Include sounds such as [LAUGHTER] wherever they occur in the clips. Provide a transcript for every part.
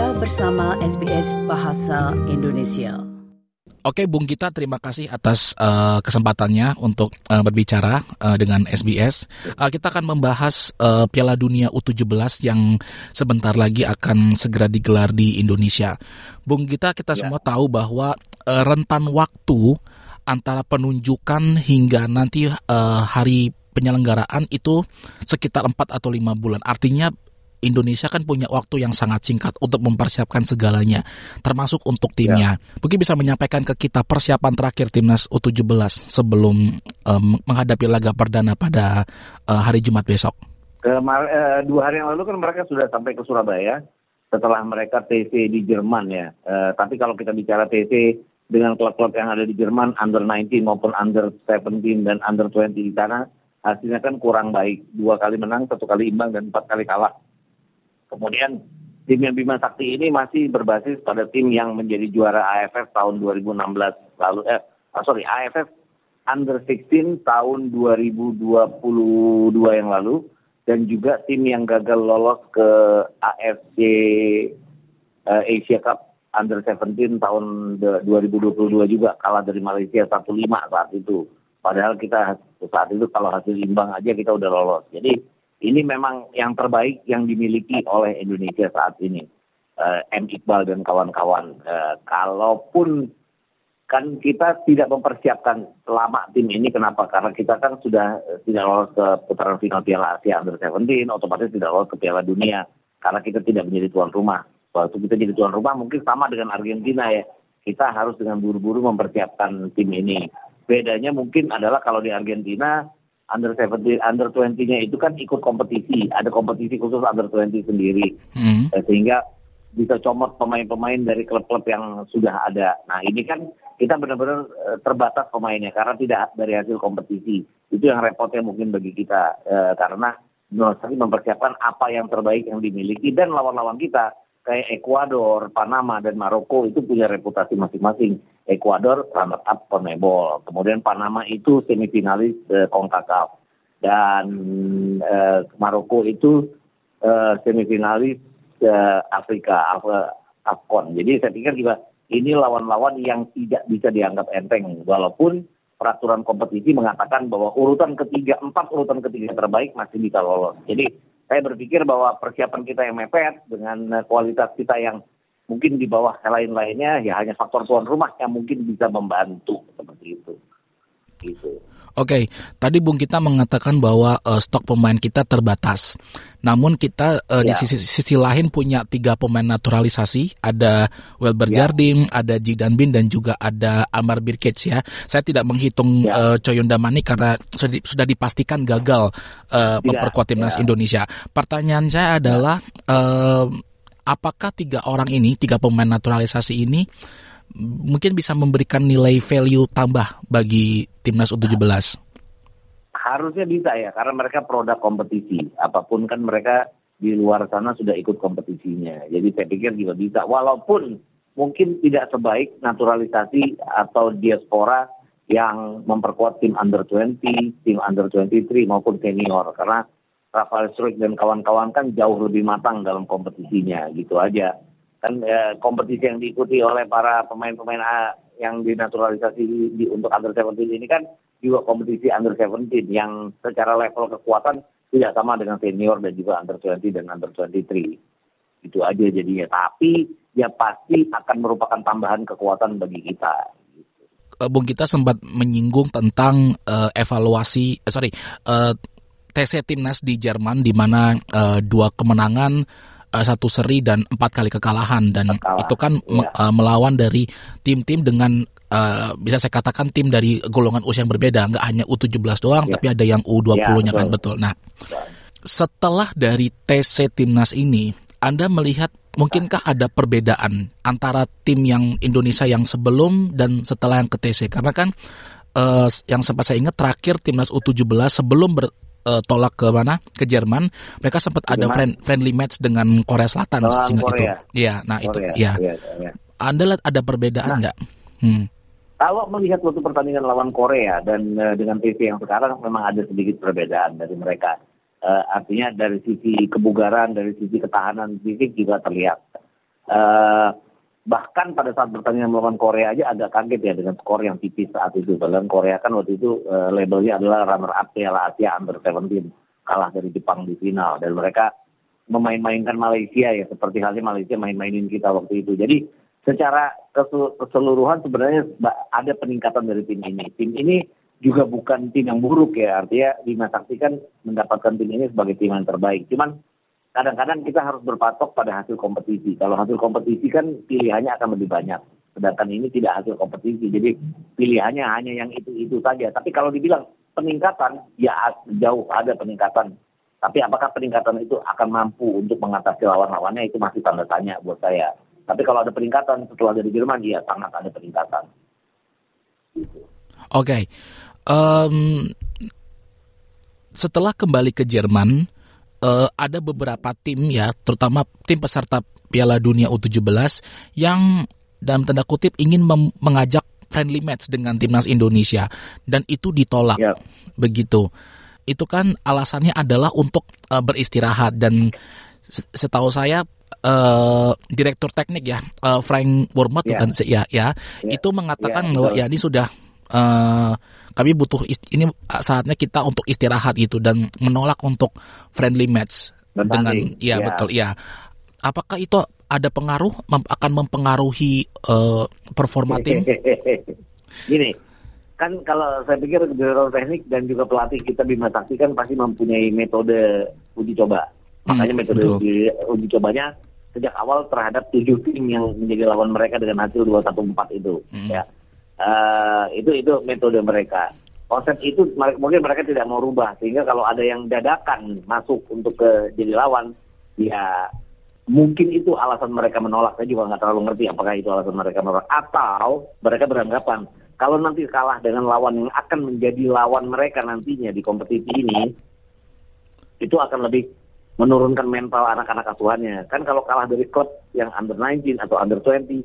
Anda bersama SBS Bahasa Indonesia. Oke, Bung Gita, terima kasih atas uh, kesempatannya untuk uh, berbicara uh, dengan SBS. Uh, kita akan membahas uh, Piala Dunia U17 yang sebentar lagi akan segera digelar di Indonesia. Bung Gita, kita ya. semua tahu bahwa uh, rentan waktu antara penunjukan hingga nanti uh, hari penyelenggaraan itu sekitar 4 atau 5 bulan. Artinya Indonesia kan punya waktu yang sangat singkat untuk mempersiapkan segalanya, termasuk untuk timnya. Ya. Mungkin bisa menyampaikan ke kita persiapan terakhir timnas U17 sebelum um, menghadapi laga perdana pada uh, hari Jumat besok. Kemar uh, dua hari yang lalu kan mereka sudah sampai ke Surabaya setelah mereka TC di Jerman ya. Uh, tapi kalau kita bicara TC dengan klub-klub yang ada di Jerman under 19 maupun under 17 dan under 20 di sana hasilnya kan kurang baik. Dua kali menang, satu kali imbang dan empat kali kalah Kemudian tim yang Bima Sakti ini masih berbasis pada tim yang menjadi juara AFF tahun 2016 lalu eh oh sorry AFF Under 16 tahun 2022 yang lalu dan juga tim yang gagal lolos ke AFC uh, eh, Asia Cup Under 17 tahun 2022 juga kalah dari Malaysia 1-5 saat itu. Padahal kita saat itu kalau hasil imbang aja kita udah lolos. Jadi ini memang yang terbaik yang dimiliki oleh Indonesia saat ini. Uh, M. Iqbal dan kawan-kawan. Uh, kalaupun kan kita tidak mempersiapkan lama tim ini, kenapa? Karena kita kan sudah uh, tidak lolos ke putaran final Piala Asia Under 17, otomatis tidak lolos ke Piala Dunia. Karena kita tidak menjadi tuan rumah. Waktu kita jadi tuan rumah mungkin sama dengan Argentina ya. Kita harus dengan buru-buru mempersiapkan tim ini. Bedanya mungkin adalah kalau di Argentina under 70 under 20-nya itu kan ikut kompetisi, ada kompetisi khusus under 20 sendiri. Hmm. Eh, sehingga bisa comot pemain-pemain dari klub-klub yang sudah ada. Nah, ini kan kita benar-benar eh, terbatas pemainnya karena tidak dari hasil kompetisi. Itu yang repotnya mungkin bagi kita eh, karena Nusa mempersiapkan apa yang terbaik yang dimiliki dan lawan-lawan kita kayak Ekuador, Panama dan Maroko itu punya reputasi masing-masing. Ekuador runner up CONMEBOL, kemudian Panama itu semifinalis uh, CONCACAF dan uh, Maroko itu uh, semifinalis uh, Afrika Af AFCON. Jadi saya pikir juga ini lawan-lawan yang tidak bisa dianggap enteng walaupun peraturan kompetisi mengatakan bahwa urutan ketiga empat urutan ketiga terbaik masih bisa lolos. Jadi saya berpikir bahwa persiapan kita yang mepet dengan kualitas kita yang mungkin di bawah lain-lainnya ya hanya faktor tuan rumah yang mungkin bisa membantu seperti itu. Gitu. Oke, okay. tadi Bung kita mengatakan bahwa uh, stok pemain kita terbatas. Namun kita uh, ya. di sisi, sisi lain punya tiga pemain naturalisasi, ada Welber ya. Jardim, ada Jidan Bin dan juga ada Amar Birkic ya. Saya tidak menghitung ya. uh, Coyunda Mani karena sudah, dipastikan gagal uh, memperkuat timnas ya. Indonesia. Pertanyaan saya adalah ya. uh, apakah tiga orang ini, tiga pemain naturalisasi ini mungkin bisa memberikan nilai value tambah bagi timnas U17? Harusnya bisa ya, karena mereka produk kompetisi. Apa pun kan mereka di luar sana sudah ikut kompetisinya. Jadi saya pikir juga bisa. Walaupun mungkin tidak sebaik naturalisasi atau diaspora yang memperkuat tim under 20, tim under 23 maupun senior. Karena Rafael Struik dan kawan-kawan kan jauh lebih matang dalam kompetisinya gitu aja kan ya, kompetisi yang diikuti oleh para pemain-pemain yang dinaturalisasi di, di untuk under 17 ini kan juga kompetisi under 17 yang secara level kekuatan tidak sama dengan senior dan juga under 20 dan under 23 itu aja jadinya. Tapi ya pasti akan merupakan tambahan kekuatan bagi kita. Eh, Bung kita sempat menyinggung tentang uh, evaluasi, uh, sorry, uh, TC timnas di Jerman di mana uh, dua kemenangan uh, satu seri dan empat kali kekalahan dan Kekalah. itu kan ya. uh, melawan dari tim-tim dengan uh, bisa saya katakan tim dari golongan usia yang berbeda nggak hanya U17 doang ya. tapi ada yang U20-nya ya, kan betul. Nah, setelah dari TC timnas ini anda melihat mungkinkah ada perbedaan antara tim yang Indonesia yang sebelum dan setelah yang ke TC karena kan uh, yang sempat saya ingat terakhir timnas U17 sebelum ber, uh, tolak ke mana? Ke Jerman. Mereka sempat ada friend, friendly match dengan Korea Selatan oh, sehingga itu. Iya nah Korea, itu ya ya, ya. Anda lihat ada perbedaan nah. nggak? Nah, hmm. kalau melihat waktu pertandingan lawan Korea dan uh, dengan TV yang sekarang memang ada sedikit perbedaan dari mereka. Uh, artinya dari sisi kebugaran dari sisi ketahanan fisik juga terlihat. Uh, bahkan pada saat pertandingan melawan Korea aja agak kaget ya dengan skor yang tipis saat itu. Padahal Korea kan waktu itu uh, labelnya adalah runner up Piala Asia Under 17 kalah dari Jepang di final dan mereka memain-mainkan Malaysia ya seperti halnya Malaysia main-mainin kita waktu itu. Jadi secara keseluruhan sebenarnya ada peningkatan dari tim ini. Tim ini juga bukan tim yang buruk ya, artinya Bima Sakti kan mendapatkan tim ini sebagai tim yang terbaik. Cuman kadang-kadang kita harus berpatok pada hasil kompetisi. Kalau hasil kompetisi kan pilihannya akan lebih banyak. Sedangkan ini tidak hasil kompetisi, jadi pilihannya hanya yang itu-itu saja. Tapi kalau dibilang peningkatan, ya jauh ada peningkatan. Tapi apakah peningkatan itu akan mampu untuk mengatasi lawan-lawannya itu masih tanda tanya buat saya. Tapi kalau ada peningkatan setelah dari Jerman, ya sangat ada peningkatan. Oke, okay. um, setelah kembali ke Jerman, uh, ada beberapa tim ya, terutama tim peserta Piala Dunia U17 yang dalam tanda kutip ingin mengajak friendly match dengan timnas Indonesia dan itu ditolak. Yep. Begitu. Itu kan alasannya adalah untuk uh, beristirahat dan setahu saya uh, direktur teknik ya uh, Frank Wormat yeah. bukan ya ya yeah. itu mengatakan yeah, bahwa ya ini sudah uh, kami butuh ini saatnya kita untuk istirahat gitu dan menolak untuk friendly match Bertanding. dengan ya yeah. betul ya apakah itu ada pengaruh akan mempengaruhi uh, performa tim? [LAUGHS] Gini, kan kalau saya pikir direktur teknik dan juga pelatih kita Bima Sakti kan pasti mempunyai metode uji coba. Hmm, Makanya metode uji, uji cobanya sejak awal terhadap tujuh tim yang menjadi lawan mereka dengan hasil 214 itu. Hmm. Ya, uh, itu itu metode mereka. Konsep itu mungkin mereka tidak mau rubah sehingga kalau ada yang dadakan masuk untuk ke jadi lawan, ya mungkin itu alasan mereka menolak. Saya juga nggak terlalu ngerti apakah itu alasan mereka menolak. Atau mereka beranggapan kalau nanti kalah dengan lawan yang akan menjadi lawan mereka nantinya di kompetisi ini, itu akan lebih menurunkan mental anak-anak asuhannya. Kan kalau kalah dari klub yang under 19 atau under 20,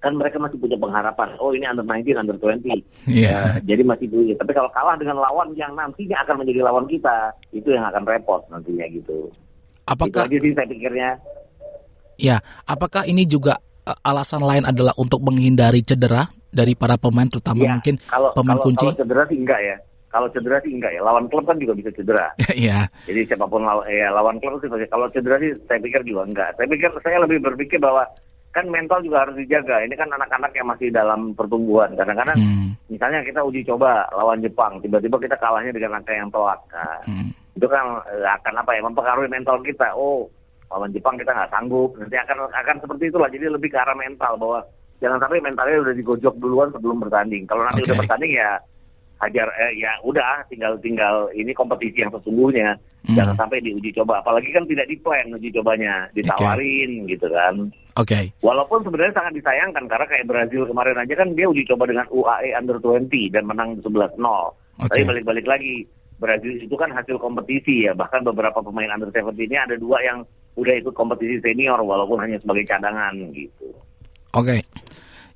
kan mereka masih punya pengharapan. Oh ini under 19, under 20. Yeah. Ya, jadi masih punya. Tapi kalau kalah dengan lawan yang nantinya akan menjadi lawan kita, itu yang akan repot nantinya gitu. Apakah itu sih saya pikirnya. Ya, apakah ini juga uh, alasan lain adalah untuk menghindari cedera dari para pemain terutama ya, mungkin kalau, pemain kalau, kunci? Kalau cedera sih enggak ya. Kalau cedera sih enggak ya. Lawan klub kan juga bisa cedera. Iya. [LAUGHS] Jadi siapa pun lawan ya lawan klub sih kalau cedera sih saya pikir juga enggak. Saya pikir saya lebih berpikir bahwa kan mental juga harus dijaga. Ini kan anak-anak yang masih dalam pertumbuhan. Kadang-kadang hmm. misalnya kita uji coba lawan Jepang, tiba-tiba kita kalahnya dengan angka yang telak. Nah, hmm itu kan eh, akan apa ya mempengaruhi mental kita. Oh, lawan Jepang kita nggak sanggup. Nanti akan akan seperti itulah. Jadi lebih ke arah mental bahwa jangan sampai mentalnya udah digojok duluan sebelum bertanding. Kalau nanti okay. udah bertanding ya hajar eh, ya udah tinggal tinggal ini kompetisi yang sesungguhnya hmm. jangan sampai diuji coba apalagi kan tidak di plan uji cobanya ditawarin okay. gitu kan oke okay. walaupun sebenarnya sangat disayangkan karena kayak Brazil kemarin aja kan dia uji coba dengan UAE under 20 dan menang 11-0 okay. tapi balik-balik lagi Brazil itu kan hasil kompetisi ya bahkan beberapa pemain under 17 ini ada dua yang udah ikut kompetisi senior walaupun hanya sebagai cadangan gitu. Oke,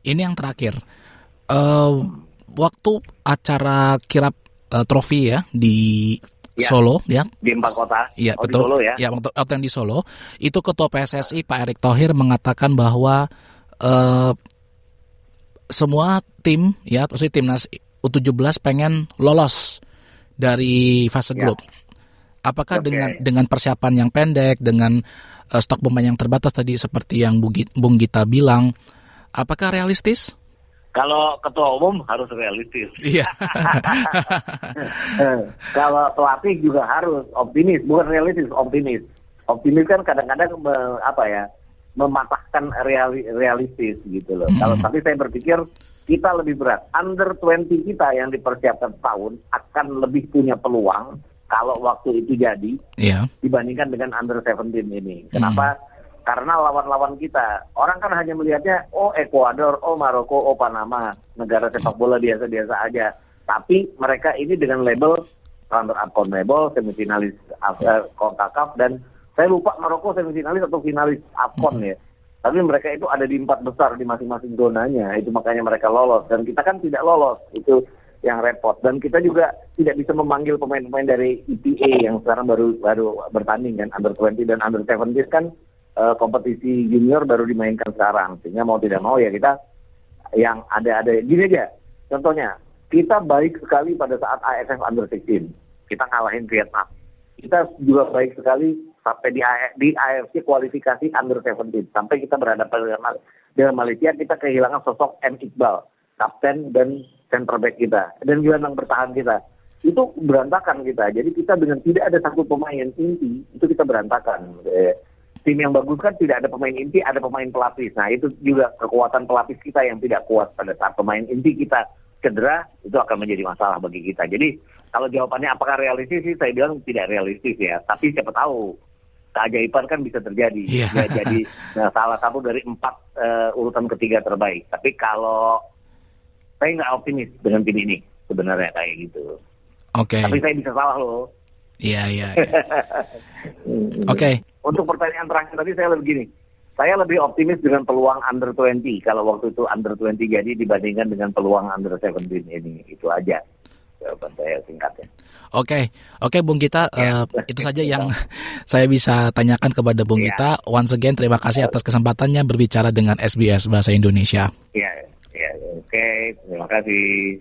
ini yang terakhir uh, waktu acara kirap uh, trofi ya di ya, Solo ya di empat kota. Iya oh, betul. Di Solo ya. Ya waktu, waktu yang di Solo itu ketua PSSI Pak Erick Thohir mengatakan bahwa uh, semua tim ya maksudnya timnas U17 pengen lolos dari fase ya. grup. Apakah okay. dengan dengan persiapan yang pendek, dengan uh, stok pemain yang terbatas tadi seperti yang Bung Gita bilang, apakah realistis? Kalau ketua umum harus realistis. Iya. Kalau pelatih juga harus optimis, bukan realistis, optimis. Optimis kan kadang-kadang apa ya, mematahkan reali, realistis gitu loh. Hmm. Kalau tapi saya berpikir kita lebih berat. Under 20 kita yang dipersiapkan tahun akan lebih punya peluang kalau waktu itu jadi yeah. dibandingkan dengan under 17 ini. Kenapa? Hmm. Karena lawan-lawan kita, orang kan hanya melihatnya, oh Ekuador, oh Maroko, oh Panama, negara sepak bola biasa-biasa aja. Tapi mereka ini dengan label runner up CONMEBOL, semifinalis uh, CONCACAF, dan saya lupa Maroko semifinalis atau finalis AFCON ya tapi mereka itu ada di empat besar di masing-masing zonanya, itu makanya mereka lolos. Dan kita kan tidak lolos, itu yang repot. Dan kita juga tidak bisa memanggil pemain-pemain dari EPA yang sekarang baru baru bertanding kan, under 20 dan under 17 kan uh, kompetisi junior baru dimainkan sekarang. Sehingga mau tidak mau ya kita yang ada-ada gini aja. Contohnya, kita baik sekali pada saat AFF Under 16. Kita ngalahin Vietnam. Kita juga baik sekali sampai di, di AFC kualifikasi Under 17. Sampai kita berhadapan dengan, dengan Malaysia, kita kehilangan sosok M. Iqbal, kapten dan center back kita. Dan gelandang bertahan kita itu berantakan kita. Jadi kita dengan tidak ada satu pemain inti itu kita berantakan. Eh, tim yang bagus kan tidak ada pemain inti, ada pemain pelapis. Nah itu juga kekuatan pelapis kita yang tidak kuat pada saat pemain inti kita cedera itu akan menjadi masalah bagi kita. Jadi kalau jawabannya apakah realistis sih saya bilang tidak realistis ya. Tapi siapa tahu keajaiban kan bisa terjadi. Yeah. Ya, jadi [LAUGHS] nah, salah satu dari empat uh, urutan ketiga terbaik. Tapi kalau saya nggak optimis dengan tim ini sebenarnya kayak gitu. Oke. Okay. Tapi saya bisa salah loh. Iya, iya. iya. [LAUGHS] Oke. Okay. Untuk pertanyaan terakhir tadi saya lebih gini. Saya lebih optimis dengan peluang under 20 kalau waktu itu under 20 jadi dibandingkan dengan peluang under 17 ini. Itu aja jawaban saya singkatnya. Oke, okay. oke okay, Bung Gita, ya. uh, itu saja yang [LAUGHS] [LAUGHS] saya bisa tanyakan kepada Bung. Gita. Once again terima kasih atas kesempatannya berbicara dengan SBS Bahasa Indonesia. Iya, ya, oke, okay. terima kasih.